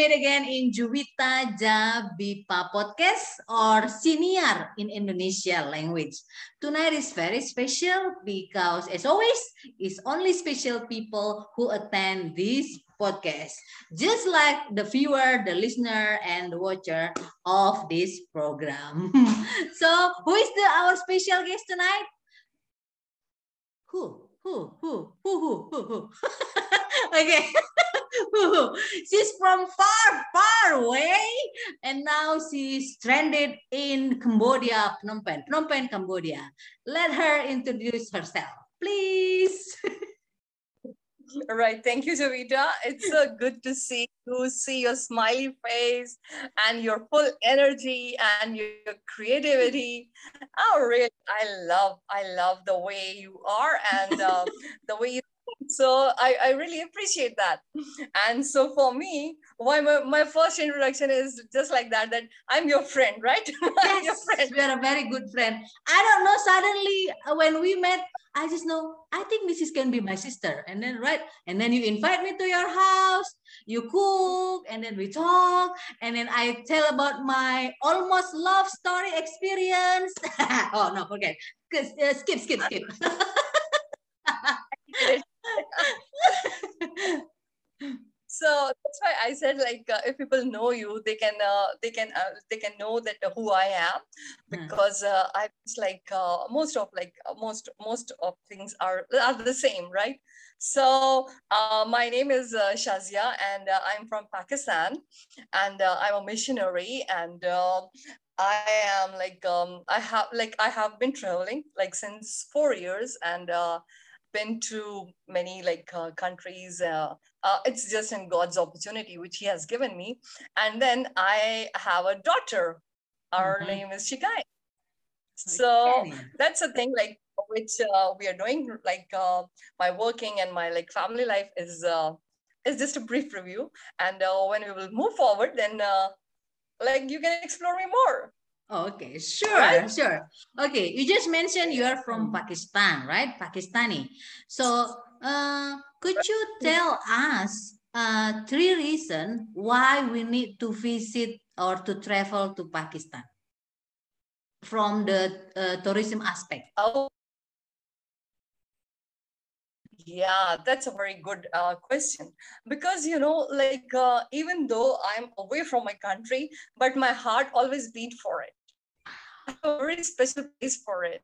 meet again in Juwita Jabipa podcast or Senior in Indonesia language. Tonight is very special because as always, it's only special people who attend this podcast. Just like the viewer, the listener, and the watcher of this program. so who is the our special guest tonight? Who? Who? Who? Who? Who? Who? Who? okay. she's from far, far away, and now she's stranded in Cambodia, Phnom Penh, Phnom Penh, Cambodia. Let her introduce herself, please. All right, thank you, Javita. It's so good to see you, see your smiley face and your full energy and your creativity. Oh, really? I love, I love the way you are and uh, the way you so I, I really appreciate that. And so for me why my, my first introduction is just like that that i'm your friend right? Yes, your friend. we are a very good friend. I don't know suddenly uh, when we met i just know i think this mrs can be my sister. And then right and then you invite me to your house you cook and then we talk and then i tell about my almost love story experience. Oh no forget. Skip skip skip so that's why i said like uh, if people know you they can uh, they can uh, they can know that uh, who i am hmm. because uh, i was like uh, most of like most most of things are are the same right so my name is shazia and i'm from pakistan and i'm a missionary and I am like um, I have like I have been traveling like since four years and been to many like uh, countries. Uh, uh, it's just in God's opportunity, which He has given me. And then I have a daughter. Our mm-hmm. name is Shikai. So okay. that's a thing like which uh, we are doing. Like uh, my working and my like family life is uh, is just a brief review. And when we will move forward, then like you can explore me more. Okay, sure, right? sure. Okay, you just mentioned you are from Pakistan, right? Pakistani. So, uh, could you tell us uh, three reasons why we need to visit or to travel to Pakistan? From the uh, tourism aspect? Oh, yeah, that's a very good uh, question. Because you know, like uh, even though I'm away from my country, but my heart always beat for it. A very special place for it.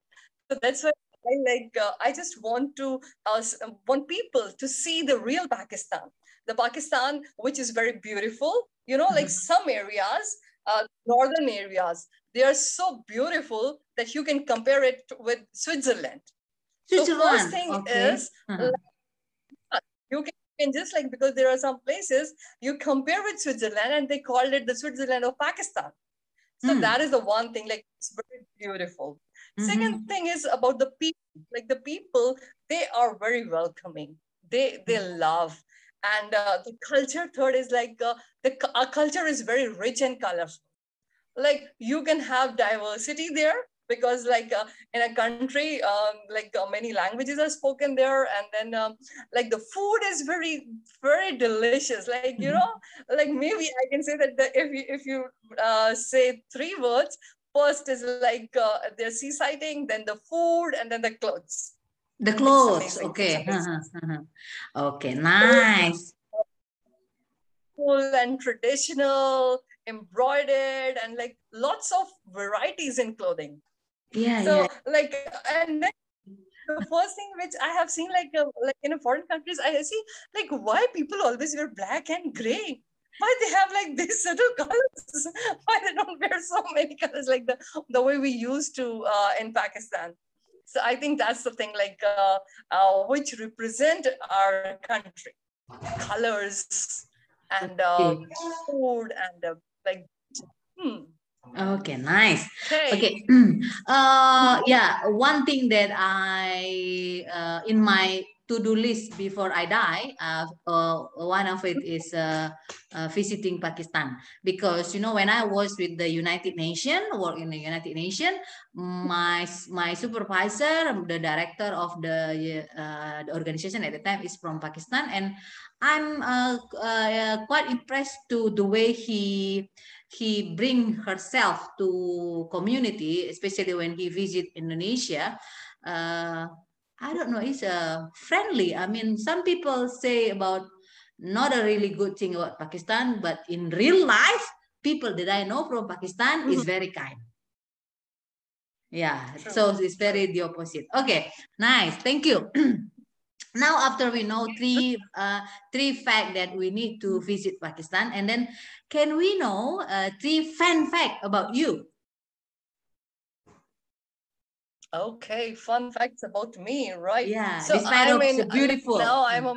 So that's why I like. Uh, I just want to uh, want people to see the real Pakistan, the Pakistan which is very beautiful. You know, like mm-hmm. some areas, uh, northern areas, they are so beautiful that you can compare it with Switzerland. Switzerland. So first thing okay. is. Uh-huh. Like, you can can just like because there are some places you compare with Switzerland and they called it the Switzerland of Pakistan. So mm. that is the one thing, like it's very beautiful. Mm-hmm. Second thing is about the people. Like the people, they are very welcoming. They they mm. love. And uh, the culture third is like uh, the our culture is very rich and colorful. Like you can have diversity there, because like uh, in a country um, like uh, many languages are spoken there and then um, like the food is very very delicious like you mm-hmm. know like maybe i can say that the, if you if you uh, say three words first is like uh, the sea sighting then the food and then the clothes. The clothes okay. Uh-huh, uh-huh. okay nice. Cool and traditional embroidered and like lots of varieties in clothing. Yeah so yeah. like and then the first thing which i have seen like uh, like in foreign countries i see like why people always wear black and gray why they have like these subtle colors why they don't wear so many colors like the the way we used to uh, in pakistan so i think that's the thing like uh, uh, which represent our country colors and uh, food and uh, like hmm, Okay, nice. Okay. okay. Uh, yeah, one thing that I, uh, in my to-do list before I die. Uh, uh, one of it is uh, uh, visiting Pakistan because you know when I was with the United Nations, work in the United Nations, my my supervisor, the director of the, uh, the organization at the time is from Pakistan, and I'm uh, uh, quite impressed to the way he he bring herself to community, especially when he visit Indonesia. Uh, I don't know, it's uh, friendly. I mean, some people say about not a really good thing about Pakistan, but in real life, people that I know from Pakistan mm -hmm. is mm-hmm. very kind. Yeah, True. so it's very the opposite. Okay, nice. Thank you. now after we know three uh, three fact that we need to visit Pakistan, and then can we know uh, three fun fact about you? Okay, fun facts about me, right? Yeah, so I'm in, beautiful. Now I'm a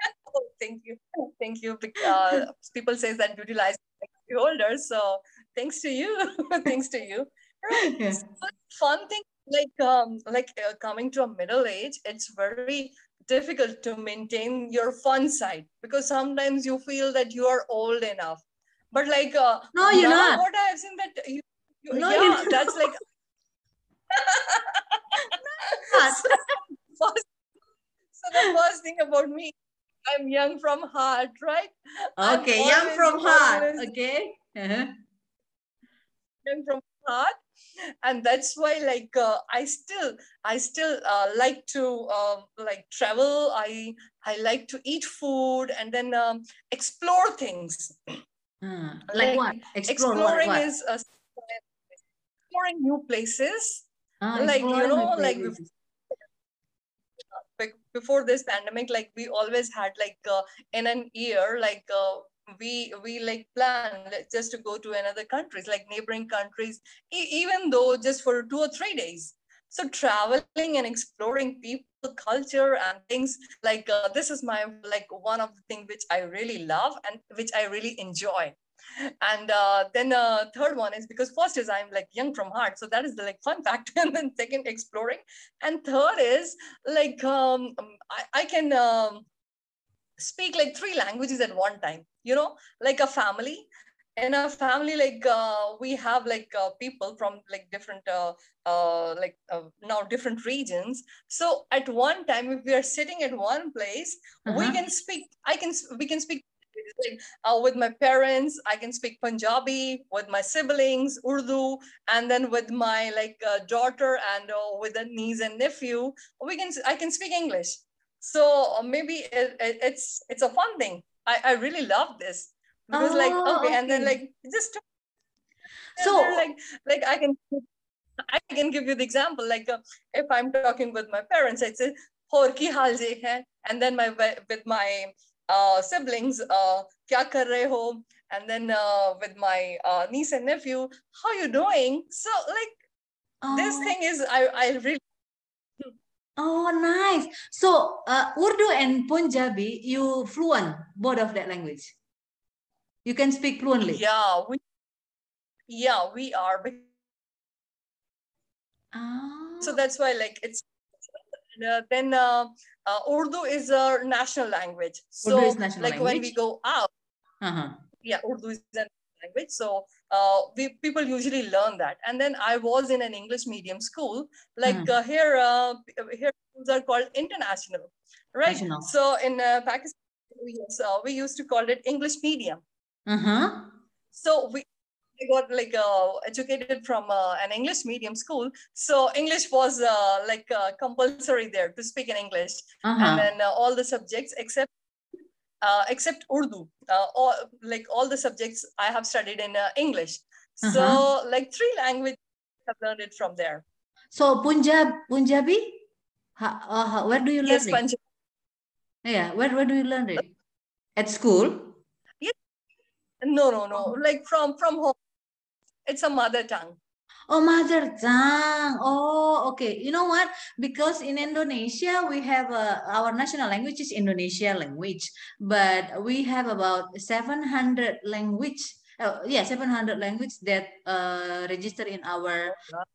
oh, thank you, thank you. Uh, people say that beauty lies older, so thanks to you, thanks to you. Right. Yeah. So, fun thing, like um, like uh, coming to a middle age, it's very difficult to maintain your fun side because sometimes you feel that you are old enough. But like uh, no, you're not. What I've seen that you, you no, yeah, that's like so, first, so the first thing about me, I'm young from heart, right? Okay, young from heart. Okay. Uh-huh. Young from heart, and that's why, like, uh, I still, I still uh, like to uh, like travel. I I like to eat food and then um, explore things. Uh, like, like, what? Explore exploring what, what? is uh, exploring new places Ah, like you know like before this pandemic like we always had like uh, in an year like uh, we we like plan just to go to another countries like neighboring countries e even though just for two or three days. So traveling and exploring people culture and things like uh, this is my like one of the things which i really love and which i really enjoy and uh, then uh, third one is because first is i'm like young from heart so that is the like fun fact and then second exploring and third is like um, I, I can um, speak like three languages at one time you know like a family in a family like uh, we have like uh, people from like different uh, uh like uh, now different regions so at one time if we are sitting at one place -huh. we uh-huh. can speak i can we can speak uh, with my parents. I can speak Punjabi with my siblings, Urdu, and then with my like uh, daughter and uh, with a niece and nephew, we can I can speak English. So uh, maybe it, it, it's it's a fun thing. I, I really love this because oh, like okay, okay, and then like just so like like I can I can give you the example. Like uh, if I'm talking with my parents, I say, "Hor ki hai," and then my with my siblings, uh, kya kar rahe ho? And then uh, with my uh, niece and nephew, how are you doing? So like oh. this thing is, I, I really. Oh, nice. So uh, Urdu and Punjabi, you fluent both of that language. You can speak fluently. Yeah, we, yeah, we are. Oh. So that's why like it's uh, then uh, uh, Urdu is a national language. So national like language. when we go out, uh-huh. yeah, Urdu is a language. So uh, we people usually learn that. And then I was in an English medium school. Like uh-huh. uh, here, uh, here schools are called international, right? National. So in uh, Pakistan, we, uh, we used to call it English medium. Uh-huh. So we I got like uh, educated from uh, an English medium school, so English was uh, like uh, compulsory there to speak in English, -huh. and then uh, all the subjects except uh, except Urdu, all like all the subjects I have studied in English. -huh. So like three languages, I've learned it from there. So Punjab, Punjabi, where do you learn yes, it? Punjab. Yeah, where where do you learn it? At school? Yes. No, no, no. Like from from home. It's a mother tongue. Oh, mother tongue. Oh, okay. You know what? Because in Indonesia, we have a, our national language is Indonesia language, but we have about 700 language oh, yeah 700 language that uh, register in our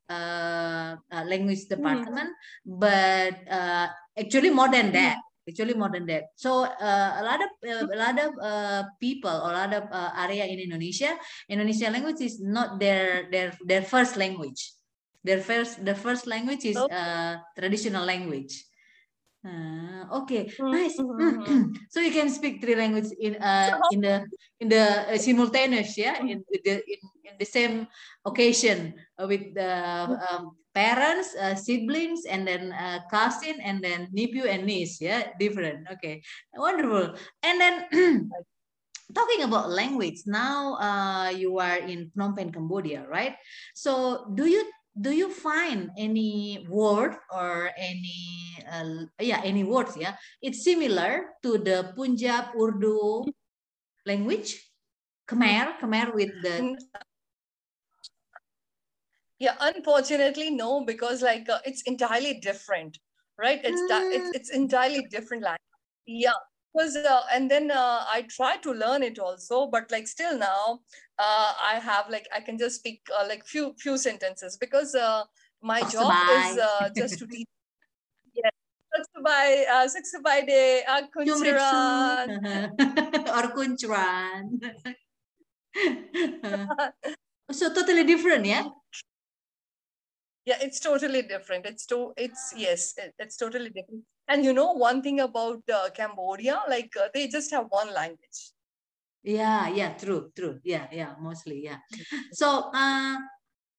uh, uh, language mm-hmm. department mm. but uh, actually more than that actually more than that so uh, a lot of uh, a lot of uh, people or a lot of uh, area in indonesia indonesian language is not their their their first language. Their first the first language is uh, traditional language. Uh, okay, nice. Mm-hmm. so you can speak three languages in uh, in the in the uh, simultaneous, yeah, in the in, in the same occasion with the um, parents, uh, siblings, and then uh, cousin, and then nephew and niece, yeah, different. Okay, wonderful. And then talking about language, now uh, you are in Phnom Penh, Cambodia, right? So do you do you find any word or any uh, yeah any words yeah it's similar to the punjab urdu language khmer khmer with the yeah unfortunately no because like uh, it's entirely different right? It's it's it's entirely different language yeah because uh, and then uh, i try to learn it also but like still now uh, i have like i can just speak uh, like few few sentences because uh, my oh, job is uh, just to teach. Yeah. Saksabay, uh, Saksabay de uh, Kuncharan. or so totally different, yeah? Yeah, it's totally different. It's to it's yes, it, it's totally different. And you know one thing about uh, Cambodia, like uh, they just have one language. Yeah, yeah, true, true. Yeah, yeah, mostly, yeah. So, uh,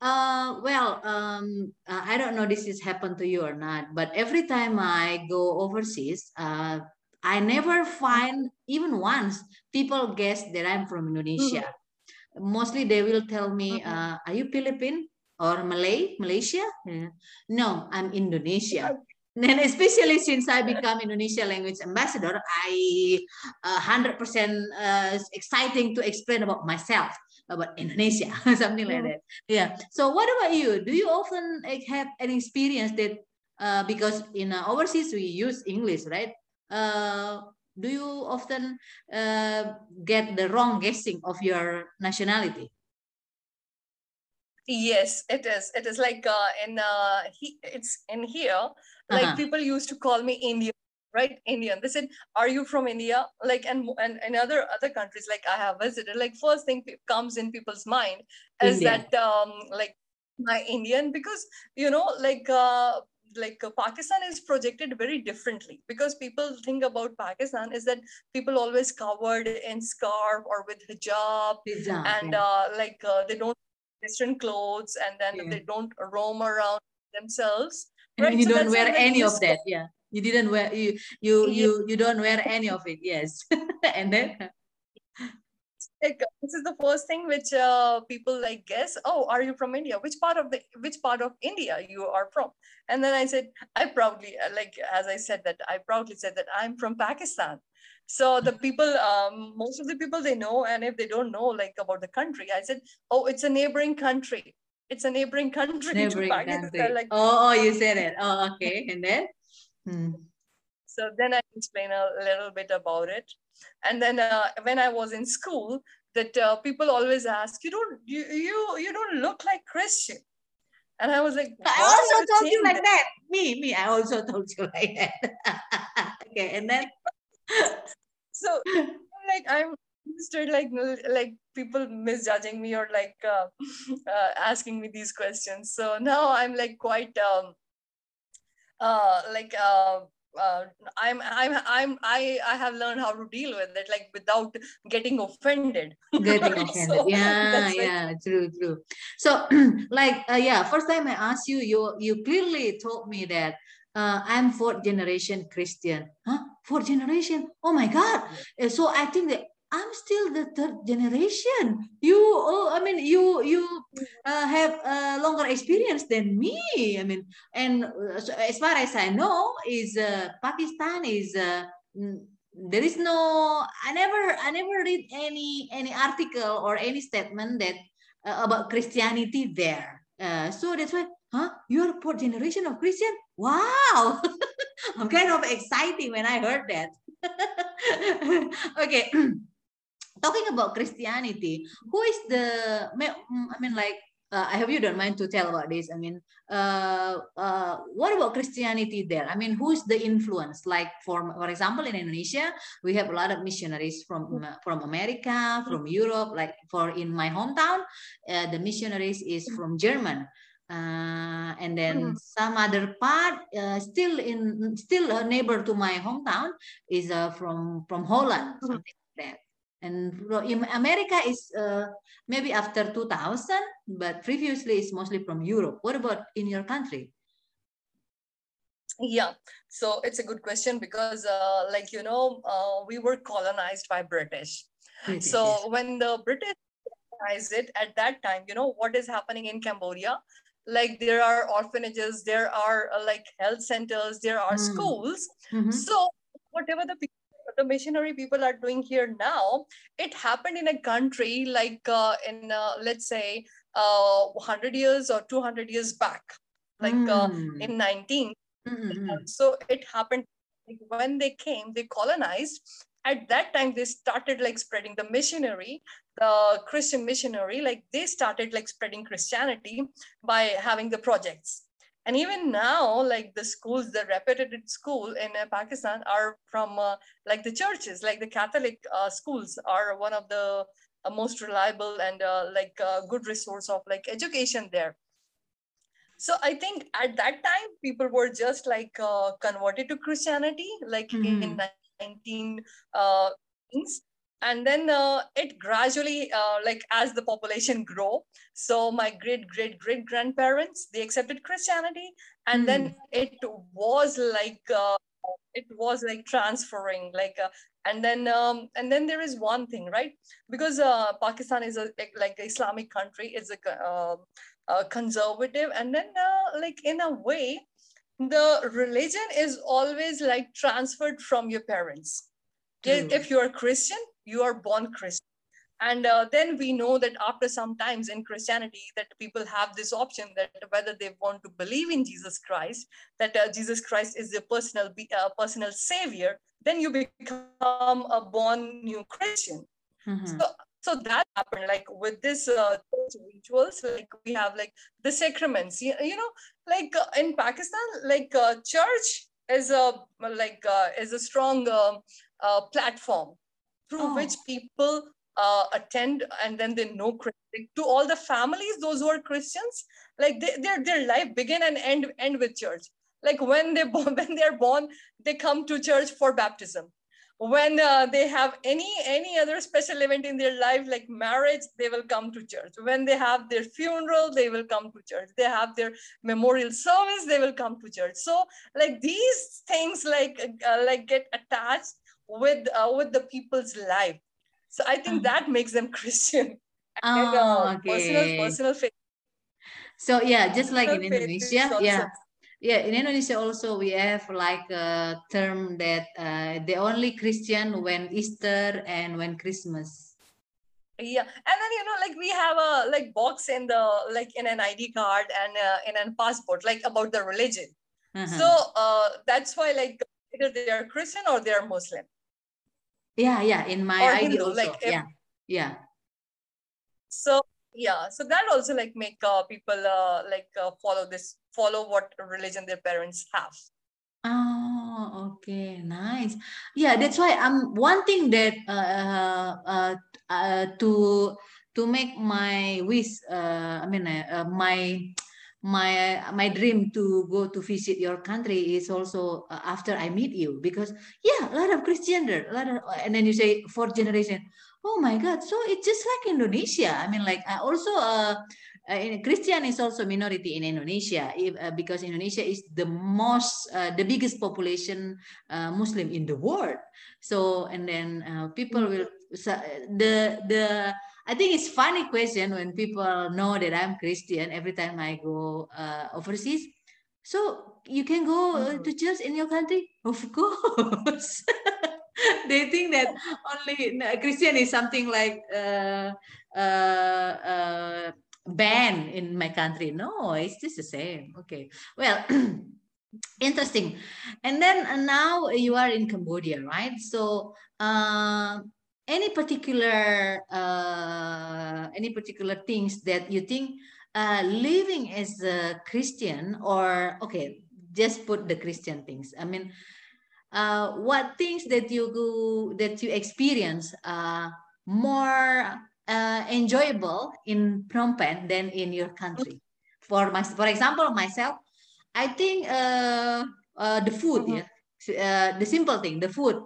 uh, well, um, uh, I don't know this has happened to you or not, but every time I go overseas, uh, I never find even once people guess that I'm from Indonesia. Mm-hmm. Mostly they will tell me, mm-hmm. uh, "Are you Philippine or Malay, Malaysia?" Yeah. No, I'm Indonesia. And especially since I become Indonesia language ambassador, I uh, 100% uh, exciting to explain about myself about Indonesia, something like that. Yeah. So what about you? Do you often have an experience that uh, because in uh, overseas we use English, right? Uh, do you often uh, get the wrong guessing of your nationality? Yes, it is. It is like uh, in uh, he, it's in here. Like uh-huh. people used to call me Indian, right? Indian. They said, "Are you from India?" Like and and in other other countries, like I have visited. Like first thing comes in people's mind is India. that um like my Indian because you know like uh, like uh, Pakistan is projected very differently because people think about Pakistan is that people always covered in scarf or with hijab, hijab and yeah. uh, like uh, they don't Western clothes and then yeah. they don't roam around themselves. And right? you so don't wear any of that. Yeah. You didn't wear you you yeah. you you don't wear any of it. Yes. and then like this is the first thing which uh, people like guess oh are you from india which part of the which part of india you are from and then i said i proudly like as i said that i proudly said that i'm from pakistan so the people, um, most of the people they know, and if they don't know like about the country, I said, oh, it's a neighboring country. It's a neighboring country. Neighboring country. Like, oh, oh, you said it. Oh, okay. And then? Hmm. So then I explain a little bit about it. And then uh, when I was in school, that uh, people always ask, you don't, you, you, you don't look like Christian. And I was like, I also told you like that? that. Me, me, I also told you like that. okay, and then so like i'm started like like people misjudging me or like uh, uh, asking me these questions so now i'm like quite um uh like uh uh, I'm I'm I'm I I have learned how to deal with it like without getting offended. Getting offended, so yeah, yeah, true, true. So, like, uh, yeah, first time I asked you, you you clearly told me that uh, I'm fourth generation Christian. Huh? Fourth generation? Oh my God. Yeah. So I think that I'm still the third generation. You, oh, I mean, you you uh, have a longer experience than me. I mean, and uh, as far as I know, is uh, Pakistan is uh, there is no. I never I never read any any article or any statement that uh, about Christianity there. Uh, so that's why huh? You're fourth generation of Christian? Wow. I'm kind of exciting when I heard that. okay. talking about Christianity, who is the, I mean, like, uh, I hope you don't mind to tell about this. I mean, uh, uh, what about Christianity there? I mean, who's the influence? Like, for for example, in Indonesia, we have a lot of missionaries from mm. from America, from Europe. Like for in my hometown, uh, the missionaries is from German. Uh, and then mm -hmm. some other part uh, still in still a neighbor to my hometown is uh, from from Holland, mm -hmm. something like that. And in America is uh, maybe after 2000, but previously it's mostly from Europe. What about in your country? Yeah, so it's a good question because, uh, like you know, uh, we were colonized by British. British so yes. when the British colonized it at that time, you know what is happening in Cambodia? Like there are orphanages, there are uh, like health centers, there are mm. schools. Mm -hmm. So whatever the people the missionary people are doing here now, it happened in a country like uh, in, uh, let's say, uh, 100 years or 200 years back, like mm. in 19. Mm-hmm. So it happened like when they came, they colonized. At that time, they started like spreading the missionary, the Christian missionary, like they started like spreading Christianity by having the projects. And even now like the schools the reputed school in uh, pakistan are from uh, like the churches like the catholic uh, schools are one of the uh, most reliable and uh, like uh, good resource of like education there. So i think at that time people were just like converted to christianity like mm-hmm. in 19 uh, and then uh, it gradually uh, like as the population grow so my great great great grandparents they accepted christianity and mm. then it was like uh, it was like transferring like uh, and then um, and then there is one thing right because uh, pakistan is a like, islamic country it's a, uh, a conservative and then like in a way the religion is always like transferred from your parents mm. if you're a christian you are born Christian. And uh, then we know that after some times in Christianity, that people have this option that whether they want to believe in Jesus Christ, that uh, Jesus Christ is their personal, uh, personal savior, then you become a born new Christian. Mm-hmm. So, so that happened like with this uh, rituals like we have like the sacraments you, you know like uh, in pakistan like uh, church is a like uh, is a strong uh, uh, platform through oh. which people uh, attend and then they know Christian. To all the families, those who are Christians, like they, their their life begin and end end with church. Like when they when they're born, they come to church for baptism. When uh, they have any any other special event in their life, like marriage, they will come to church. When they have their funeral, they will come to church. They have their memorial service, they will come to church. So like these things like uh, like get attached with uh, with the people's life. So I think uh-huh. that makes them Christian. Oh, and, uh, okay. Personal, personal faith. So yeah, just like in Indonesia, yeah. Yeah, in Indonesia also we have like a term that uh, the only Christian when Easter and when Christmas. Yeah, and then you know, like we have a like box in the like in an ID card and uh, in a passport, like about the religion. Uh-huh. So uh, that's why like either they are Christian or they are Muslim. Yeah, yeah. In my or Hindu, also. like yeah, yeah. So yeah, so that also like make uh, people uh, like uh, follow this, follow what religion their parents have. Oh, okay, nice. Yeah, that's why I'm um, one thing that uh, uh, uh, to to make my wish. Uh, I mean, uh, my my my dream to go to visit your country is also uh, after I meet you because yeah a lot of Christian there a lot of and then you say fourth generation. Oh my god. So it's just like Indonesia. I mean like I also uh, uh Christian is also minority in Indonesia if, uh, because Indonesia is the most uh, the biggest population uh, Muslim in the world. So and then uh, people will the the I think it's funny question when people know that I'm Christian every time I go uh, overseas. So you can go uh, to church in your country? Of course. they think that only Christian is something like uh, uh, uh, ban in my country. No, it's just the same. Okay. Well, interesting. And then uh, now you are in Cambodia, right? So uh, any particular uh, any particular things that you think uh, living as a Christian or okay, just put the Christian things. I mean, uh, what things that you go, that you experience uh, more uh, enjoyable in Phnom Penh than in your country? For my, for example, myself, I think uh, uh, the food, mm-hmm. yeah, uh, the simple thing, the food.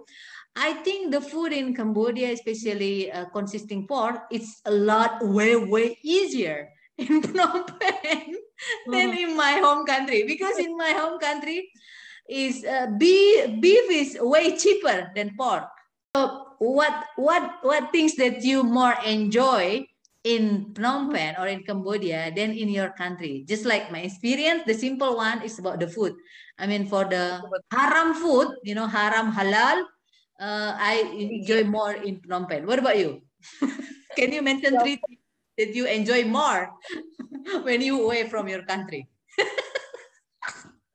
I think the food in Cambodia, especially uh, consisting pork, it's a lot way way easier in Phnom Penh than in my home country because in my home country is uh, beef beef is way cheaper than pork. So what what what things that you more enjoy in Phnom Penh or in Cambodia than in your country? Just like my experience, the simple one is about the food. I mean, for the haram food, you know, haram halal, uh, I enjoy more in Phnom Penh. What about you? Can you mention three things that you enjoy more when you away from your country?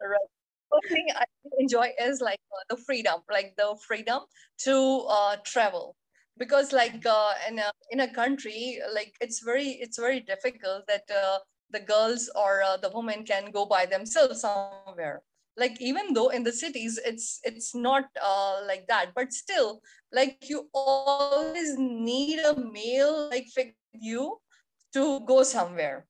right. One thing I enjoy is like uh, the freedom, like the freedom to uh, travel. Because like uh, in a in a country, like it's very it's very difficult that uh, the girls or uh, the women can go by themselves somewhere like even though in the cities it's it's not uh, like that but still like you always need a male like you to go somewhere.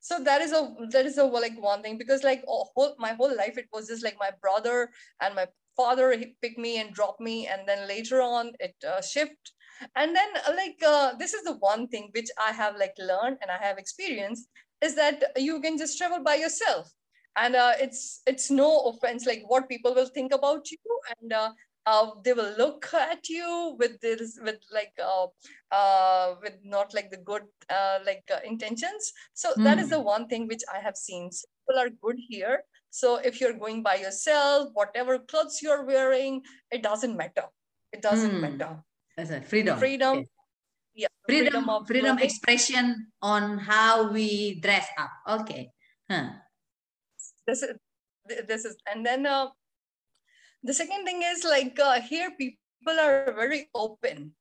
So that is a that is a like one thing because like whole, my whole life it was just like my brother and my father he picked me and dropped me and then later on it uh, shift. And then uh, like uh, this is the one thing which i have like learned and i have experienced is that you can just travel by yourself and uh, it's it's no offense like what people will think about you and uh, uh, they will look at you with this with like uh, uh, with not like the good uh, like uh, intentions. So mm. that is the hmm. one thing which i have seen. So people are good here. So if you're going by yourself whatever clothes you're wearing it doesn't matter. It doesn't mm. matter. That's a freedom. Freedom. Okay. yeah freedom freedom, of freedom expression on how we dress up. Okay. Huh this is this is and then uh, the second thing is like uh, here people are very open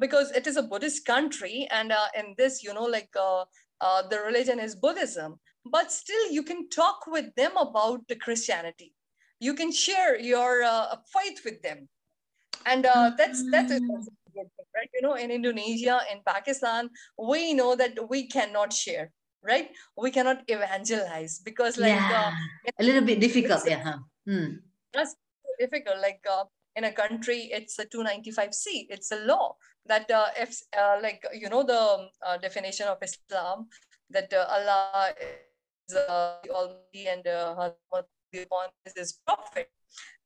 because it is a buddhist country and uh, in this you know like uh, uh, the religion is buddhism but still you can talk with them about the christianity. You can share your uh, faith with them. And uh, that's that's right? You know in indonesia in pakistan we know that we cannot share right we cannot evangelize because like yeah. uh, a little bit difficult yeah huh? hmm. that's difficult like uh, in a country it's a 295c it's a law that uh, if uh, like you know the uh, definition of islam that uh, allah is uh, almighty and uh, is his prophet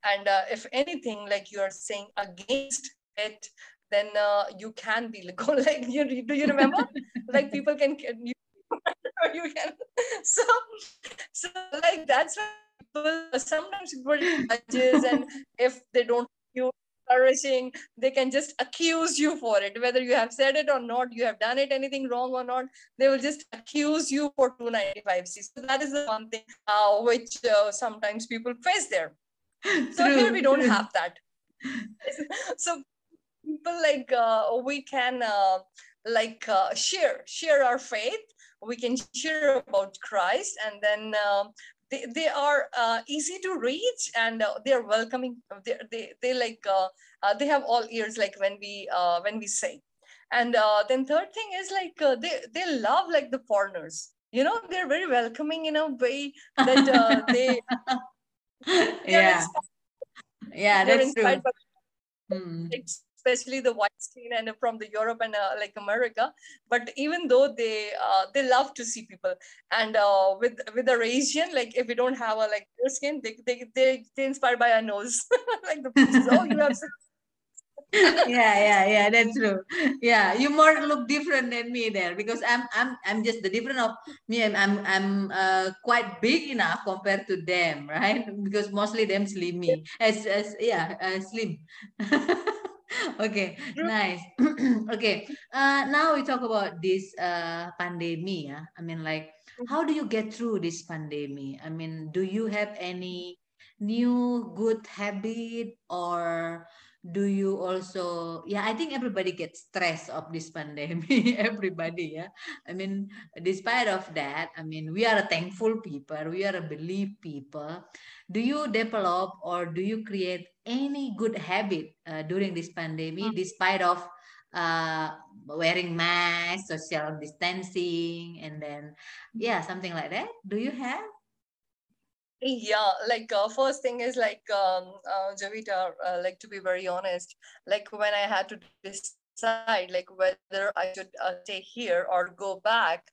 and uh, if anything like you're saying against it then uh, you can be like you do you remember like people can you you can. So, so like that's why people sometimes people judges, and if they don't you flourishing, they can just accuse you for it, whether you have said it or not, you have done it anything wrong or not. They will just accuse you for 295c. So that is the one thing uh, which uh, sometimes people face there. So true, here we don't true. have that. so people like uh, we can uh, like uh, share share our faith we can share about Christ and then uh, they, they are uh, easy to reach and uh, they are welcoming they, they, they like uh, uh, they have all ears like when we uh, when we say and then third thing is like they they love like the foreigners. You know they're very welcoming in a way that they yeah. yeah that's true. By, hmm especially the white skin and from the Europe and uh, like America. But even though they uh, they love to see people, and uh, with with the Asian, like if we don't have a like your skin, they they they they inspired by our nose, like the oh you have. yeah yeah yeah that's true yeah you more look different than me there because i'm i'm i'm just the different of me i'm i'm, I'm uh, quite big enough compared to them right because mostly them slim me as, as yeah uh, slim okay nice. Okay uh now we talk about this uh pandemic yeah? I mean like how do you get through this pandemic? I mean do you have any new good habit or do you also yeah i think everybody gets stressed of this pandemic everybody yeah. I mean despite of that i mean we are a thankful people we are a believe people. Do you develop or do you create any good habit uh, during this pandemic mm. despite of uh, wearing mask social distancing and then yeah something like that? Do you have yeah like uh, first thing is like um uh, javita uh, like to be very honest like when i had to decide like whether i should uh, stay here or go back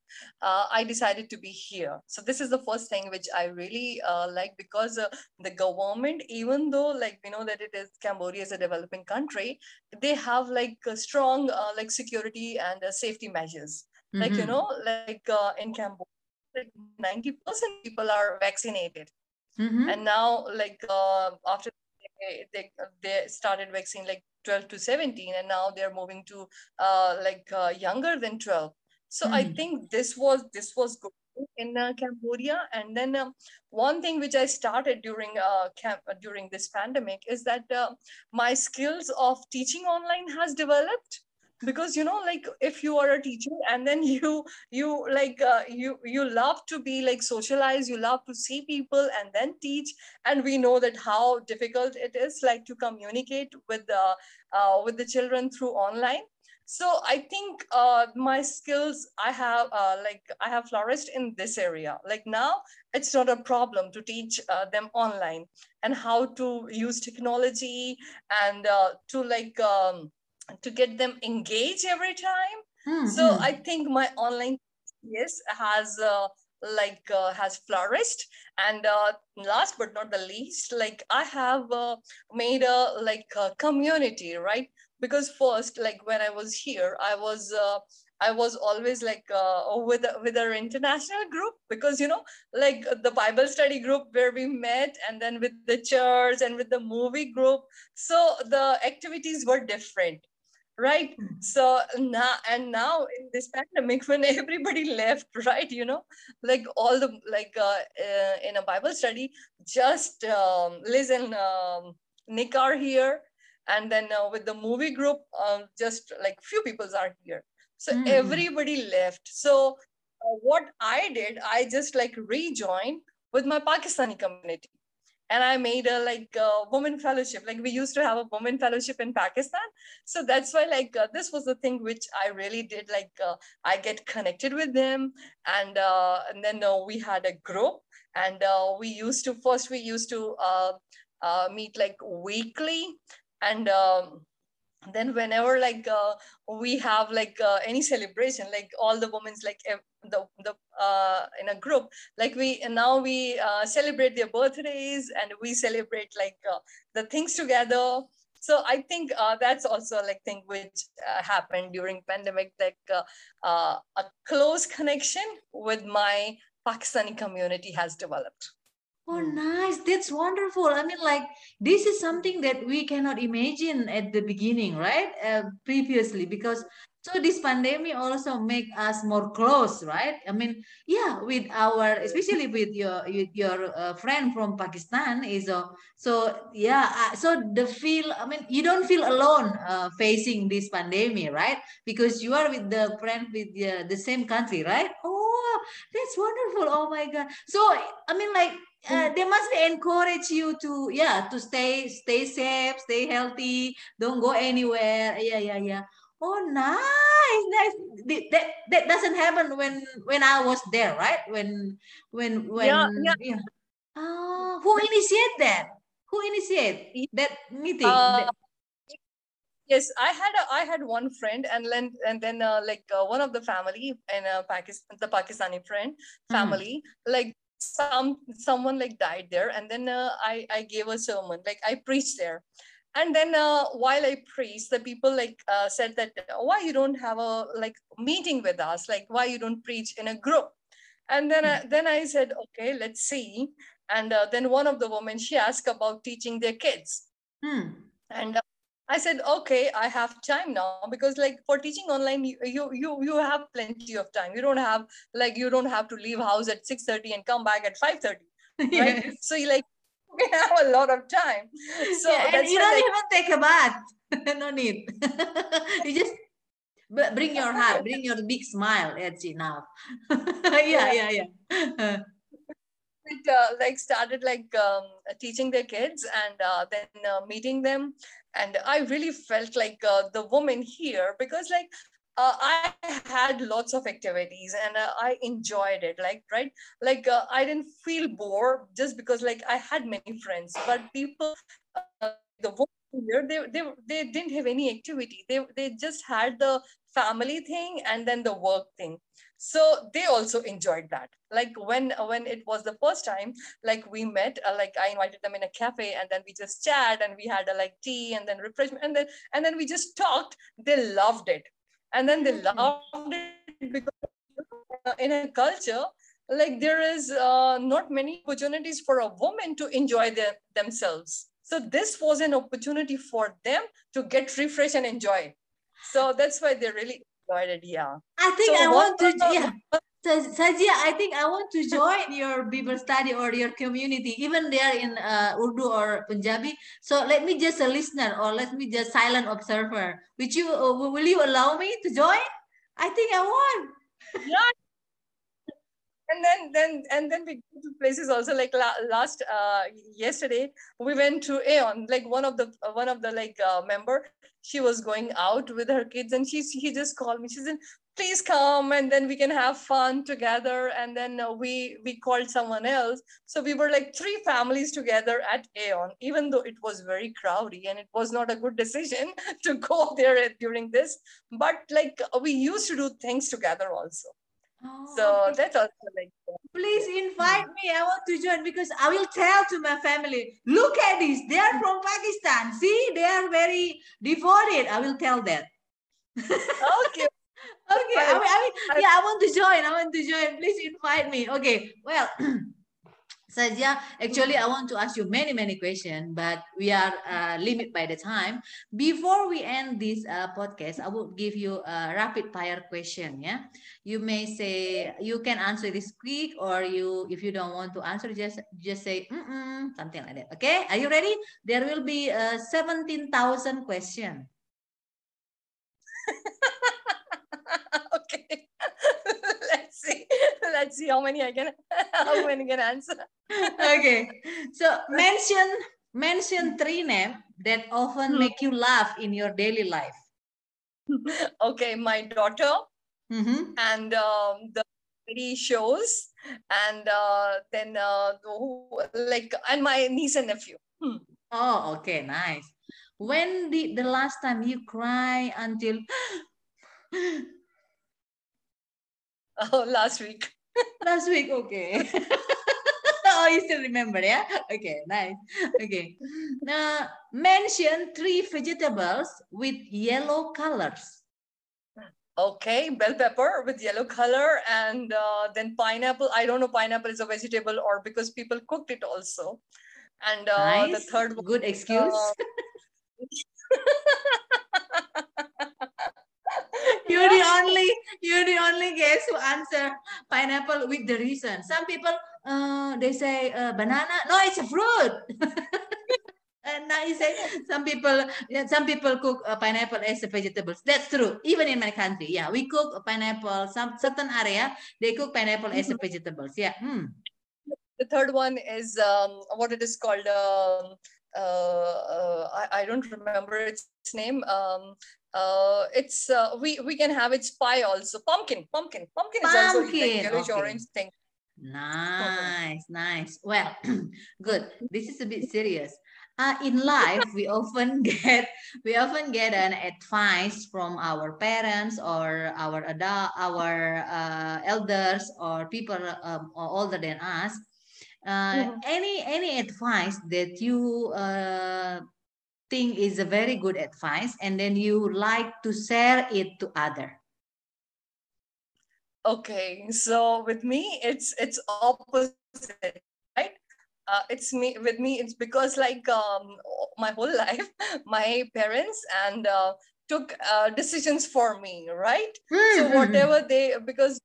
uh, i decided to be here so this is the first thing which i really uh, like because uh, the government even though like we know that it is cambodia is a developing country they have like strong uh, like security and uh, safety measures mm-hmm. like you mm-hmm. know like in cambodia like 90% people are vaccinated. Mm-hmm. And now, like uh, after they, they, they started vaccine like 12 to 17, and now they're moving to uh, like uh, younger than 12. So mm-hmm. I think this was this was good in uh, Cambodia. And then um, one thing which I started during uh, camp during this pandemic is that uh, my skills of teaching online has developed because you know like if you are a teacher and then you you like uh, you you love to be like socialized you love to see people and then teach and we know that how difficult it is like to communicate with the uh, with the children through online. So i think uh, my skills i have uh, like i have flourished in this area. Like now it's not a problem to teach uh, them online and how to use technology and uh, to like um, to get them engaged every time. Mm-hmm. So I think my online yes has uh, like uh, has flourished and uh, last but not the least like i have uh, made a like a community right because first like when i was here i was uh, I was always like uh, with with our international group because you know like the Bible study group where we met and then with the church and with the movie group so the activities were different right? So now and now in this pandemic when everybody left right you know like all the like uh, uh, in a bible study just um, liz and um, nick are here. And then uh, with the movie group um, just like few people are here. So mm. everybody left. So uh, what i did i just like rejoined with my pakistani community and I made a like a woman fellowship. Like we used to have a woman fellowship in Pakistan, so that's why like uh, this was the thing which I really did. Like uh, I get connected with them, and uh, and then uh, we had a group, and uh, we used to first we used to uh, meet like weekly, and. Um, then whenever like we have like any celebration like all the women's like the, the uh, in a group like we now we uh, celebrate their birthdays and we celebrate like uh, the things together so i think uh, that's also like thing which happened during pandemic like a close connection with my pakistani community has developed Oh, hmm. nice. That's wonderful. I mean, like, this is something that we cannot imagine at the beginning, right? Uh, previously, because so this pandemic also make us more close, right? I mean, yeah, with our, especially with your with your uh, friend from Pakistan is uh, so yeah. Uh, so the feel, I mean, you don't feel alone uh, facing this pandemic, right? Because you are with the friend with the, the same country, right? Oh, that's wonderful. Oh my god. So I mean, like uh, they must encourage you to yeah to stay stay safe stay healthy don't go anywhere yeah yeah yeah oh nice nice that that doesn't happen when when i was there right when when when yeah, yeah. yeah. Oh, who initiate that who initiate that meeting uh, yes i had a, i had one friend and then and then uh, like uh, one of the family and uh, pakistan the pakistani friend mm-hmm. family mm. like some someone like died there and then uh, i i gave a sermon like i preached there and then uh, while i preached the people like uh, said that why you don't have a like meeting with us like why you don't preach in a group and then I, hmm. then i said okay let's see and uh, then one of the women she asked about teaching their kids hmm. and uh, I said, okay, I have time now because like for teaching online, you, you, you, you have plenty of time. You don't have like, you don't have to leave house at 6.30 and come back at 5.30, right? Yes. So you like, we have a lot of time. So yeah, and you don't even take a bath. no need. you just bring your heart, bring your big smile. That's enough. yeah, yeah, yeah. it uh, like started like um, teaching their kids and uh, then uh, meeting them and i really felt like uh, the woman here because like uh, I had lots of activities and uh, I enjoyed it. Like, right? Like, uh, I didn't feel bored just because, like, I had many friends, but people, uh, the here, they, they, they didn't have any activity. They, they just had the family thing and then the work thing. So they also enjoyed that. Like when when it was the first time, like we met, uh, like I invited them in a cafe and then we just chat and we had a like tea and then refreshment and then and then we just talked. They loved it and then they mm-hmm. loved it because uh, in a culture like there is uh, not many opportunities for a woman to enjoy their, themselves. So this was an opportunity for them to get refresh and enjoy. So that's why they really enjoyed it yeah. I think so i want to yeah so, Sajia, I think I want to join your Bible study or your community, even there in uh, Urdu or Punjabi. So let me just a listener or let me just silent observer. Would you, uh, will you allow me to join? I think I want. Yeah. And then, then, and then we go to places also like la last uh, yesterday we went to Aeon. Like one of the one of the like uh, member, she was going out with her kids, and she he just called me. She said, please come and then we can have fun together and then uh, we we called someone else so we were like three families together at aeon even though it was very crowdy and it was not a good decision to go there during this but like we used to do things together also oh, so okay. that's also like please invite me i want to join because i will tell to my family look at this they are from pakistan see they are very devoted i will tell that okay okay, I mean, I mean, yeah, I want to join. I want to join. Please invite me. Okay, well, Sajia, actually, I want to ask you many, many questions, but we are uh, limited by the time. Before we end this uh, podcast, I will give you a rapid fire question. Yeah, you may say you can answer this quick, or you, if you don't want to answer, just just say mm -mm, something like that. Okay, are you ready? There will be uh, seventeen thousand question. let's see how many I can how many can answer. okay. So mention mention three names that often hmm. make you laugh in your daily life. okay, my daughter mm-hmm. and um, the comedy shows and uh, then uh, like and my niece and nephew. Hmm. Oh, okay, nice. When did the last time you cry until Oh, last week. Last week, okay. oh, you still remember, yeah? Okay, nice. Okay. Now, mention three vegetables with yellow colors. Okay, bell pepper with yellow color and uh, then pineapple. I don't know pineapple is a vegetable or because people cooked it also. And uh, nice. the third one. Good excuse. Uh, you're the only you're the only guest who answer pineapple with the reason. Some people uh, they say uh, banana. No, it's a fruit. and now you say some people some people cook uh, pineapple as a vegetables. That's true. Even in my country, yeah, we cook pineapple. Some certain area they cook pineapple as a mm-hmm. vegetables. Yeah. Hmm. The third one is um, what it is called. Um, I, I, don't remember its name. Um, uh, it's uh, we we can have its pie also. Pumpkin, pumpkin, pumpkin, pumpkin. is also like yellowish okay. orange thing. Nice, nice. Well, good. This is a bit serious. Uh, in life, we often get we often get an advice from our parents or our adult, our uh, elders or people um, older than us. Uh, -hmm. Any any advice that you uh, think is a very good advice and then you like to share it to other okay so with me it's it's opposite right uh, it's me with me it's because like um, my whole life my parents and uh, took uh, decisions for me right mm-hmm. so whatever they because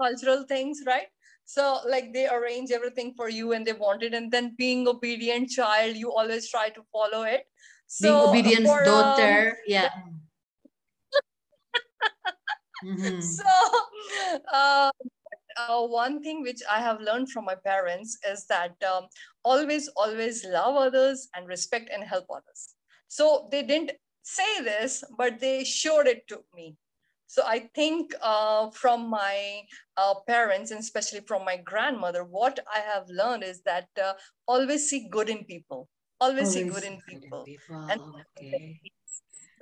cultural things right so like they arrange everything for you and they want it and then being obedient child you always try to follow it so being obedient for, daughter um, yeah mm-hmm. so uh, uh, one thing which I have learned from my parents is that um, always, always love others and respect and help others. So they didn't say this, but they showed it to me. So I think uh, from my uh, parents and especially from my grandmother, what I have learned is that uh, always see good in people. Always, always see good in people. people. And okay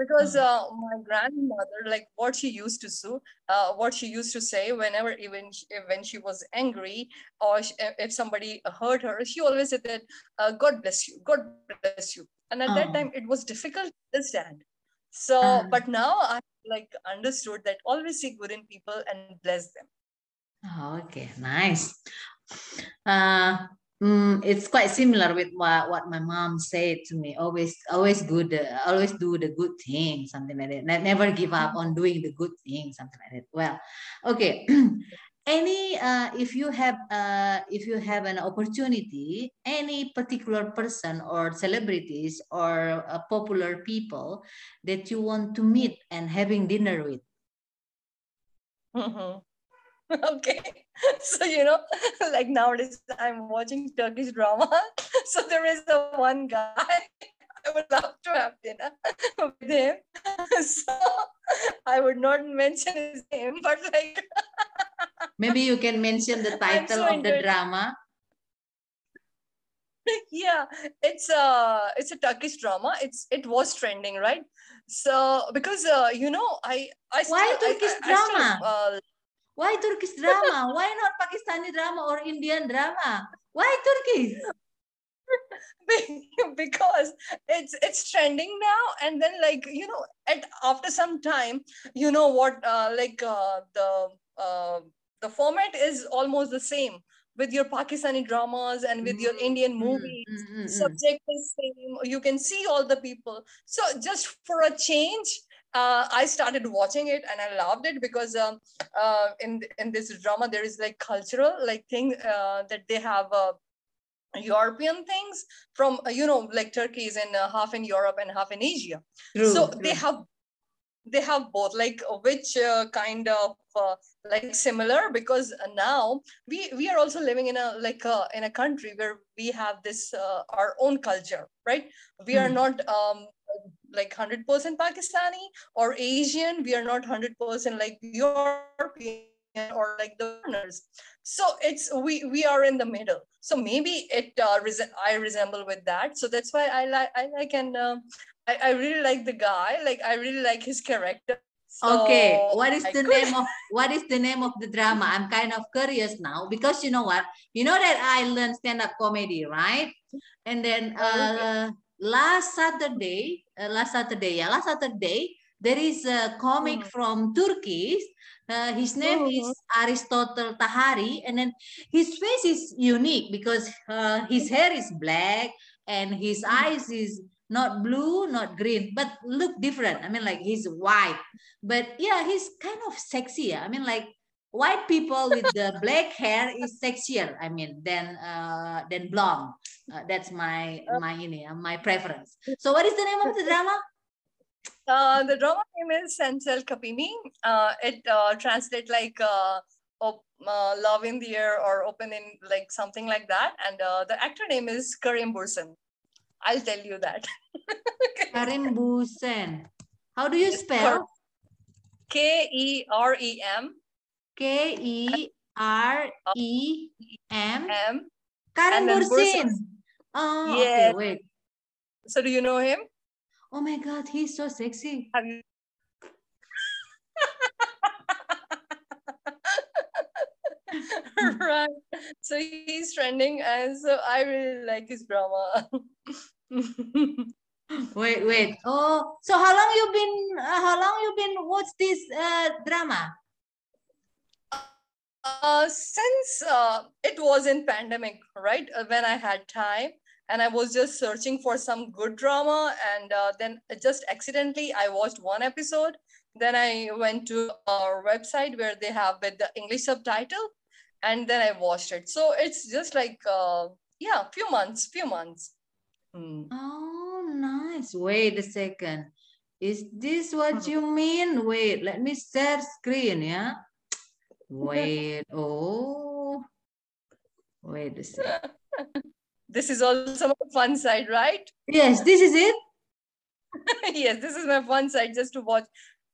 because uh, my grandmother like what she used to do uh, what she used to say whenever even she, when she was angry or she, if somebody hurt her she always said that uh, god bless you god bless you and at oh. that time it was difficult to understand so uh. but now i like understood that always see good in people and bless them okay nice uh Mm, it's quite similar with what, what my mom said to me. Always, always good, uh, always do the good thing, something like that. Never give up on doing the good thing, something like that. Well, okay. any uh, if you have uh, if you have an opportunity, any particular person or celebrities or uh, popular people that you want to meet and having dinner with. Mm-hmm. okay so you know like nowadays i'm watching turkish drama so there is the one guy i would love to have dinner with him so i would not mention his name but like maybe you can mention the title so of the drama yeah it's a it's a turkish drama it's it was trending right so because uh, you know i i still, why turkish I, drama I still, uh, why Turkish drama? Why not Pakistani drama or Indian drama? Why Turkish? because it's it's trending now and then like you know at after some time you know what uh, like uh, the uh, the format is almost the same with your Pakistani dramas and with your Indian mm-hmm. movies. Mm-hmm. Subject is same. You can see all the people. So just for a change, uh, I started watching it and I loved it because um, uh, in in this drama there is like cultural like thing uh, that they have uh, European things from uh, you know like Turkey is in uh, half in Europe and half in Asia. True, so true. they have they have both like which kind of like similar because now we we are also living in a like in a country where we have this our own culture right we mm. are hmm. not um, like 100% Pakistani or Asian. We are not 100% like European or like the foreigners. So it's we we are in the middle. So maybe it uh, res- I resemble with that. So that's why I like I like and um, I, I really like the guy. Like I really like his character. So okay, what is I the could... name of what is the name of the drama? I'm kind of curious now because you know what? You know that I learned stand-up comedy, right? And then oh, uh, last Saturday, uh, last Saturday, yeah, last Saturday, there is a comic mm. from Turkey. Uh, his name mm. is mm-hmm. Aristotle Tahari, and then his face is unique because uh, his hair is black and his eyes is not blue, not green, but look different. I mean, like he's white, but yeah, he's kind of sexy. I mean, like white people with the black hair is sexier i mean than uh than blonde uh, that's my my uh, my preference so what is the name of the drama uh the drama name is Sen Çal Kapımı. Uh, it uh, translates like uh, op, uh, love in the air or open in like something like that and uh, the actor name is Kerem Bürsin I'll tell you that Kerem Bürsin how do you spell K E R E M K E R E M. M. Kerem Bürsin. Oh, yeah. okay, wait. So do you know him? Oh my God, he's so sexy. You? right. So he's trending, and so I really like his drama. wait, wait. Oh, so how long you been? Uh, how long you been watch this uh, drama? Uh, since uh, it was in pandemic, right? Uh, when I had time and I was just searching for some good drama and uh, then just accidentally I watched one episode. Then I went to our website where they have with the English subtitle and then I watched it. So it's just like uh, yeah, few months, few months. Hmm. Oh, nice. Wait a second. Is this what you mean? Wait, let me share screen, yeah? Wait, oh. Wait a second. this is also my fun side, right? Yes, this is it. yes, this is my fun side just to watch.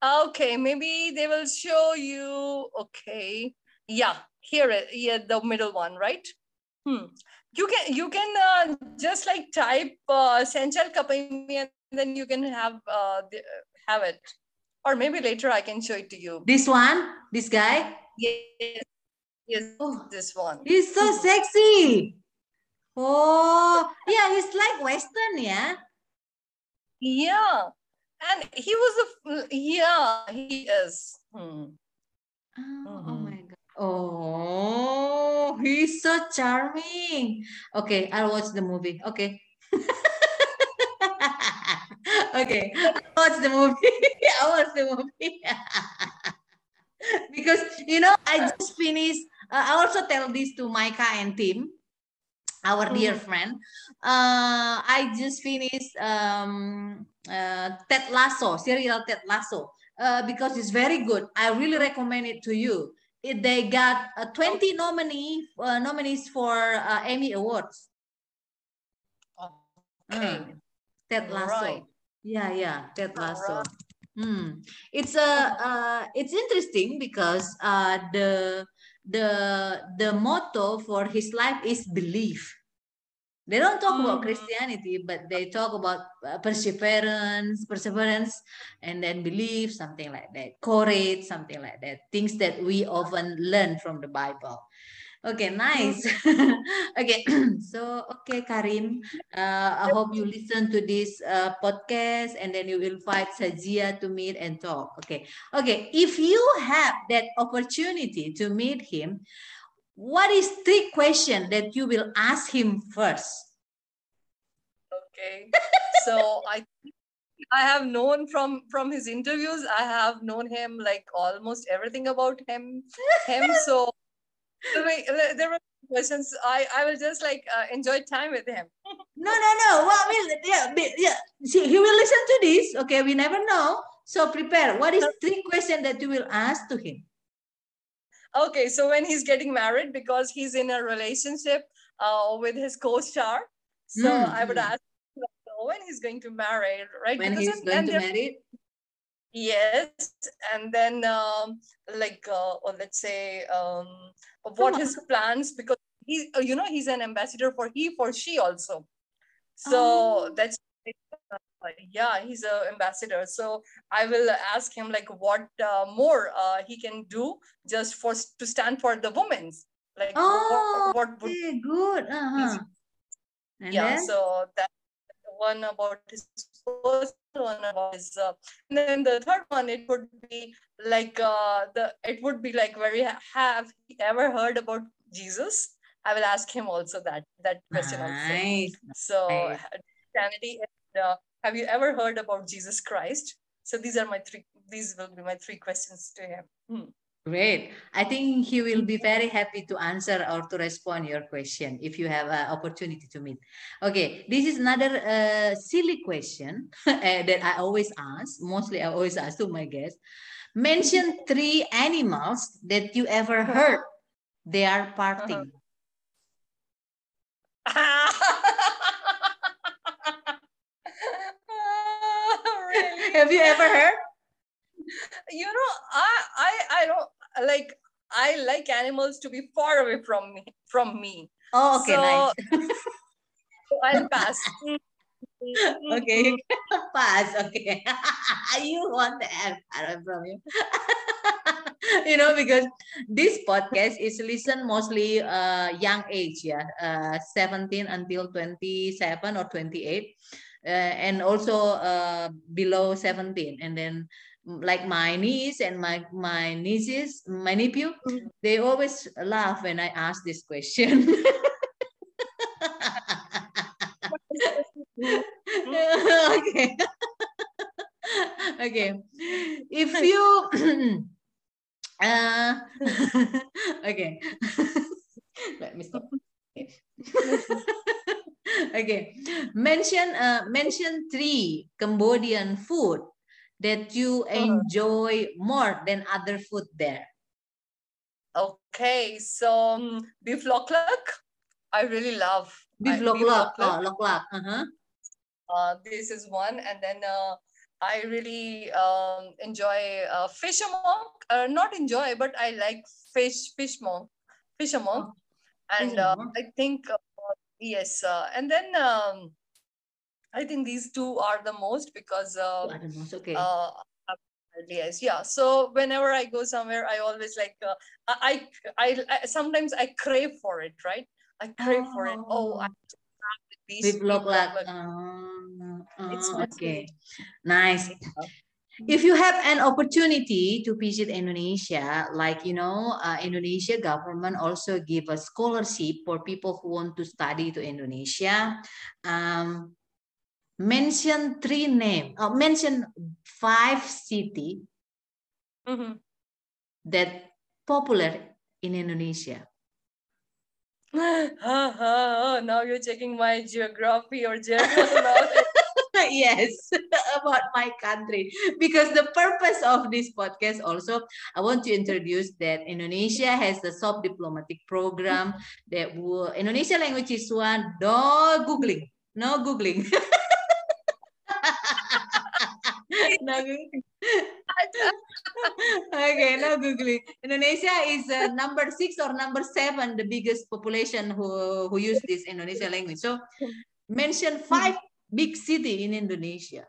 Okay, maybe they will show you. Okay, yeah, here, yeah, the middle one, right? Hmm. You can you can uh, just like type uh, Sen Çal Kapımı and then you can have uh, the, have it. Or maybe later I can show it to you. This one, this guy. Yes, yes, oh, this one. He's so sexy. Oh, yeah, he's like Western, yeah. Yeah, and he was a yeah, he is. Hmm. Oh, mm -hmm. oh mm-hmm. my god. Oh, he's so charming. Okay, I'll watch the movie. Okay. okay, I'll watch the movie. I'll watch the movie. because, you know, I just finished, uh, I also tell this to Micah and Tim, our dear mm. friend. Uh, I just finished um, uh, Ted Lasso, serial Ted Lasso, uh, because it's very good. I really recommend it to you they got uh, 20 nominee uh, nominees for uh, Emmy Awards. Okay. Mm. Ted Lasso. Right. Yeah, yeah, Ted Lasso. Right. Mm. It's a uh, it's interesting because uh, the the the motto for his life is belief. They don't talk about mm. Christianity, but they talk about uh, perseverance, perseverance, and then belief, something like that. Courage, something like that. Things that we often learn from the Bible. Okay, nice. okay, so okay, Kerem. Uh, I hope you listen to this uh, podcast, and then you will invite Sajia to meet and talk. Okay, okay. If you have that opportunity to meet him, what is three question that you will ask him first? Okay. so I I have known from from his interviews, I have known him like almost everything about him. Him so there were questions. I I will just like uh, enjoy time with him. no, no, no. Well, I mean, yeah, yeah. See, he will listen to this. Okay, we never know. So prepare. What is three question that you will ask to him? Okay, so when he's getting married, because he's in a relationship uh, with his co-star, so mm. I would ask when he's going to marry, right? When because he's going to marry. Yes, and then um, like uh, or let's say um, what his plans because he uh, you know he's an ambassador for he for she also, so oh. that's yeah he's an ambassador so i will ask him like what uh, more uh, he can do just for to stand for the women's like oh what, what okay, good uh-huh. yeah then? so that one about his first one about his uh, and then the third one it would be like uh the it would be like very have he ever heard about jesus i will ask him also that that question nice. also so nice. christianity and, have you ever heard about jesus christ so these are my three these will be my three questions to him hmm. Great. I think he will be very happy to answer or to respond your question if you have an opportunity to meet. Okay, this is another uh, silly question uh, that I always ask. Mostly I always ask to my guests. Mention three animals that you ever heard they are parting. really? Have you ever heard? You know, I I I don't like I like animals to be far away from me from me. Oh, okay, so, nice. I'll pass. okay, pass. Okay, you want the answer from you. you know, because this podcast is listened mostly uh young age, yeah, uh 17 until 27 or 28. Uh, and also uh, below 17 and then like my niece and my my nieces, my nephew, mm-hmm. they always laugh when I ask this question. okay. okay. If you uh, okay. Okay. Mention uh, mention three Cambodian food that you enjoy more than other food there. Okay, so um, beef lok lok, I really love. Beef lok lok. Oh, lok lok. Uh-huh. Uh, this is one, and then uh, I really um, enjoy uh, fish amok. Uh, not enjoy, but I like fish, fish monk, fish amok, and uh. I think uh, yes, uh, and then um, I think these two are the most because Oh, uh, I. It's okay. uh, yes, yeah. So whenever I go somewhere, I always like uh, I, I I sometimes I crave for it, right? I crave for it. Oh, I Oh. have these Beef lok beef lok. lok. Uh, It's uh, okay. Nice. If you have an opportunity to visit Indonesia, like you know, uh, Indonesia government also give a scholarship for people who want to study to Indonesia. Um, mention three name. Uh, mention five city Mhm. that popular in Indonesia. now you're checking my geography or geography. yes, about my country. Because the purpose of this podcast also, I want to introduce that Indonesia has the soft diplomatic program that will, Indonesia language is one, no Googling, no Googling. no Googling. okay, no Googling. Indonesia is uh, number six or number seven, the biggest population who, who use this Indonesia language. So mention five big city in Indonesia.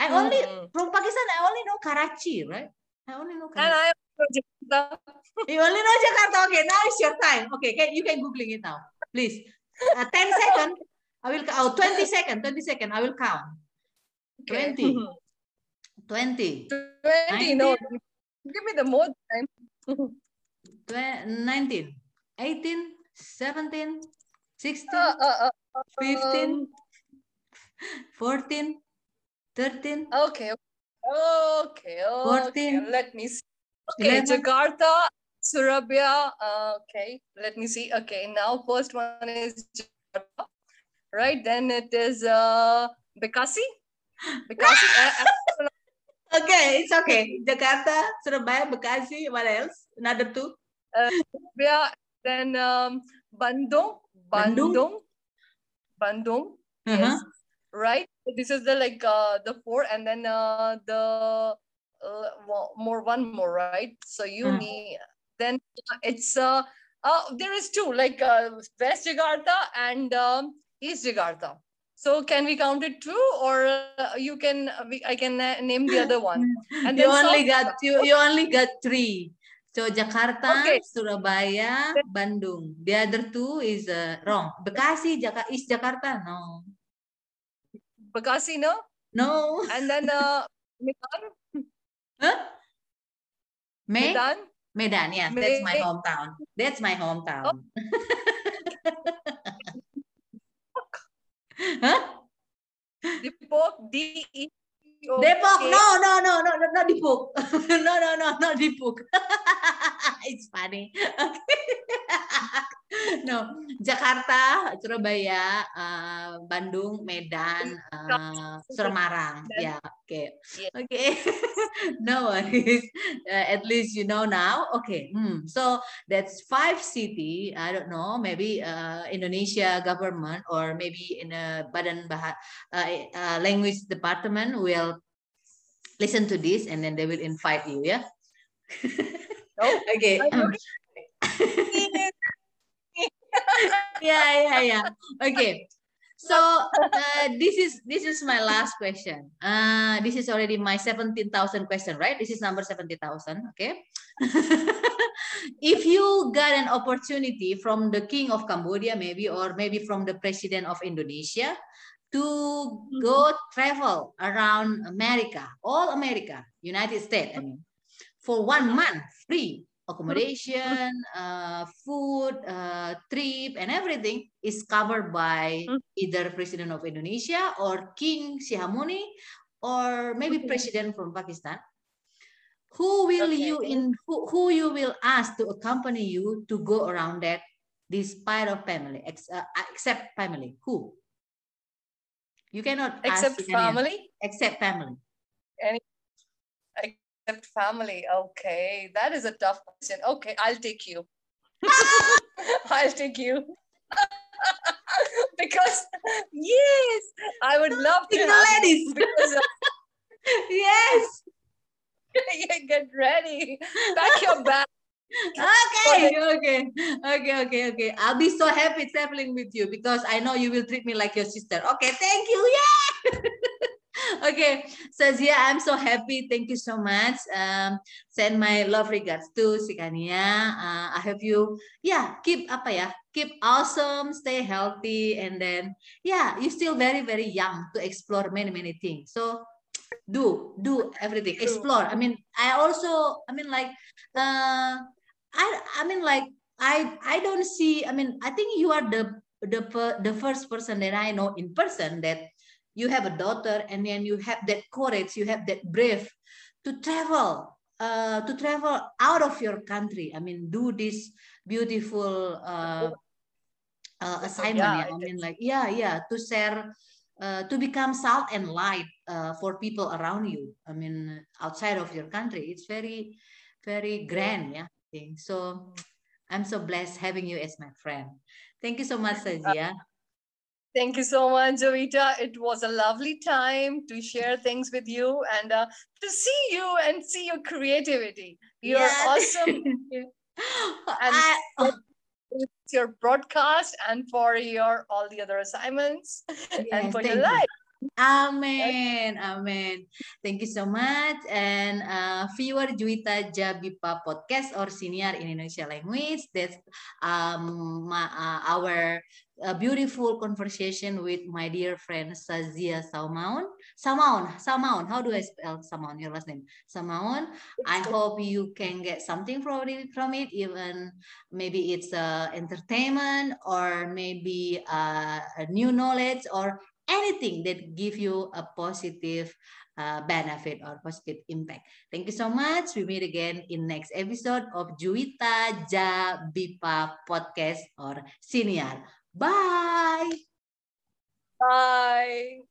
I only Mhm. from Pakistan. I only know Karachi, right? I only know and Karachi. I am Jakarta. You only know Jakarta. Okay, now it's your time. Okay, can, you can googling it now, please. Uh, 10 seconds. I will. Oh, 20 seconds. 20 seconds. I will count. Okay. 20. 20. 20, no. Give me the more time. twe- 19. 18. 17. 16. Uh, uh, uh, 15. Um, 14. 13. okay. Okay. Okay. 14, Let me see. Okay. 11. Jakarta, Surabaya. Uh, okay. Let me see. Okay. Now, first one is Jakarta. Right. Then it is uh, Bekasi. Bekasi. uh, uh, Okay, it's okay. Jakarta, Surabaya, Bekasi. What else? Another two. Surabaya. Then um, Bandung. Bandung? Bandung. Bandung. Uh-huh. Yes. Right. This is the like uh, the four, and then uh, the uh, more one more, right? So Mm. uni. Then it's uh, uh there is two like uh, West Jakarta and um, East Jakarta. So can we count it two, or uh, you can uh, we, I can uh, name the other one? And you then only South got you, you only got three. So Jakarta, Okay. Surabaya, Bandung. The other two is uh, wrong. Bekasi, Jaka is Jakarta. No. Bekasi, no? No. And then uh, Medan, Huh? Me? Medan. Medan, yes, that's my hometown. That's my hometown. huh? Depok, D E O Depok, no, no, no, no, no, not Depok. no, no, no, not Depok. it's funny. no, Jakarta, Surabaya, uh, Bandung, Medan, uh, Semarang. Yeah, okay. Yeah. Okay. no worries. Uh, at least you know now. Okay. Hmm. So that's five city. I don't know. Maybe uh, Indonesia government or maybe in a Badan Bahasa uh, uh, language department will listen to this and then they will invite you yeah Oh, okay I know. Yeah yeah yeah okay so uh, this is this is my last question. Uh this is already my 17,000 question right? This is number 70,000 okay? If you got an opportunity from the king of cambodia maybe or maybe from the president of indonesia to go travel around america all america united states i mean for one month free accommodation uh, food uh, trip and everything is covered by Mm. either president of indonesia or king sihamoni or maybe president from pakistan who will Okay. you in who, who you will ask to accompany you to go around that despite of family, ex, uh, except family. Who? You cannot except family. Except family. Any except family. Okay, that is a tough question. Okay, I'll take you. I'll take you. because yes, I would love to. Single ladies. Because, uh, yes. Get ready. Pack your bag. Okay, okay, okay, okay, okay. I'll be so happy traveling with you because I know you will treat me like your sister. Okay, thank you. Yeah. okay, Sazia, I'm so happy. Thank you so much. Um, send my love regards to Sikania. Uh, I hope you, yeah, keep apa ya, keep awesome, stay healthy, and then yeah, you're still very very young to explore many many things. So do do everything, explore. I mean, I also, I mean like, uh, I I mean like I I don't see. I mean, I think you are the the the first person that I know in person that you have a daughter and then you have that courage, you have that brave to travel, uh, to travel out of your country. I mean, do this beautiful uh, uh, assignment. Yeah, I mean, like, yeah, yeah, to share, uh, to become salt and light uh, for people around you. I mean, outside of your country, it's very, very grand. Yeah. So I'm so blessed having you as my friend. Thank you so much, Sajia. Thank you so much, Juwita. It was a lovely time to share things with you and uh, to see you and see your creativity. You're yeah. awesome. and I, oh. your broadcast and for your all the other assignments yes, and for your life. Amen, amen. Thank you so much. And uh, viewer Juwita Jabipa podcast or senior in Indonesia language. That's um, my, uh, our uh, beautiful conversation with my dear friend Sazia Salmaun. Salmaun, Salmaun. How do I spell Salmaun? Your last name, Salmaun. I hope you can get something from it. From it, even maybe it's uh, entertainment or maybe uh, a new knowledge or anything that give you a positive uh, benefit or positive impact. Thank you so much. We meet again in next episode of Juwita Ja Bipa podcast or senior. Bye. Bye.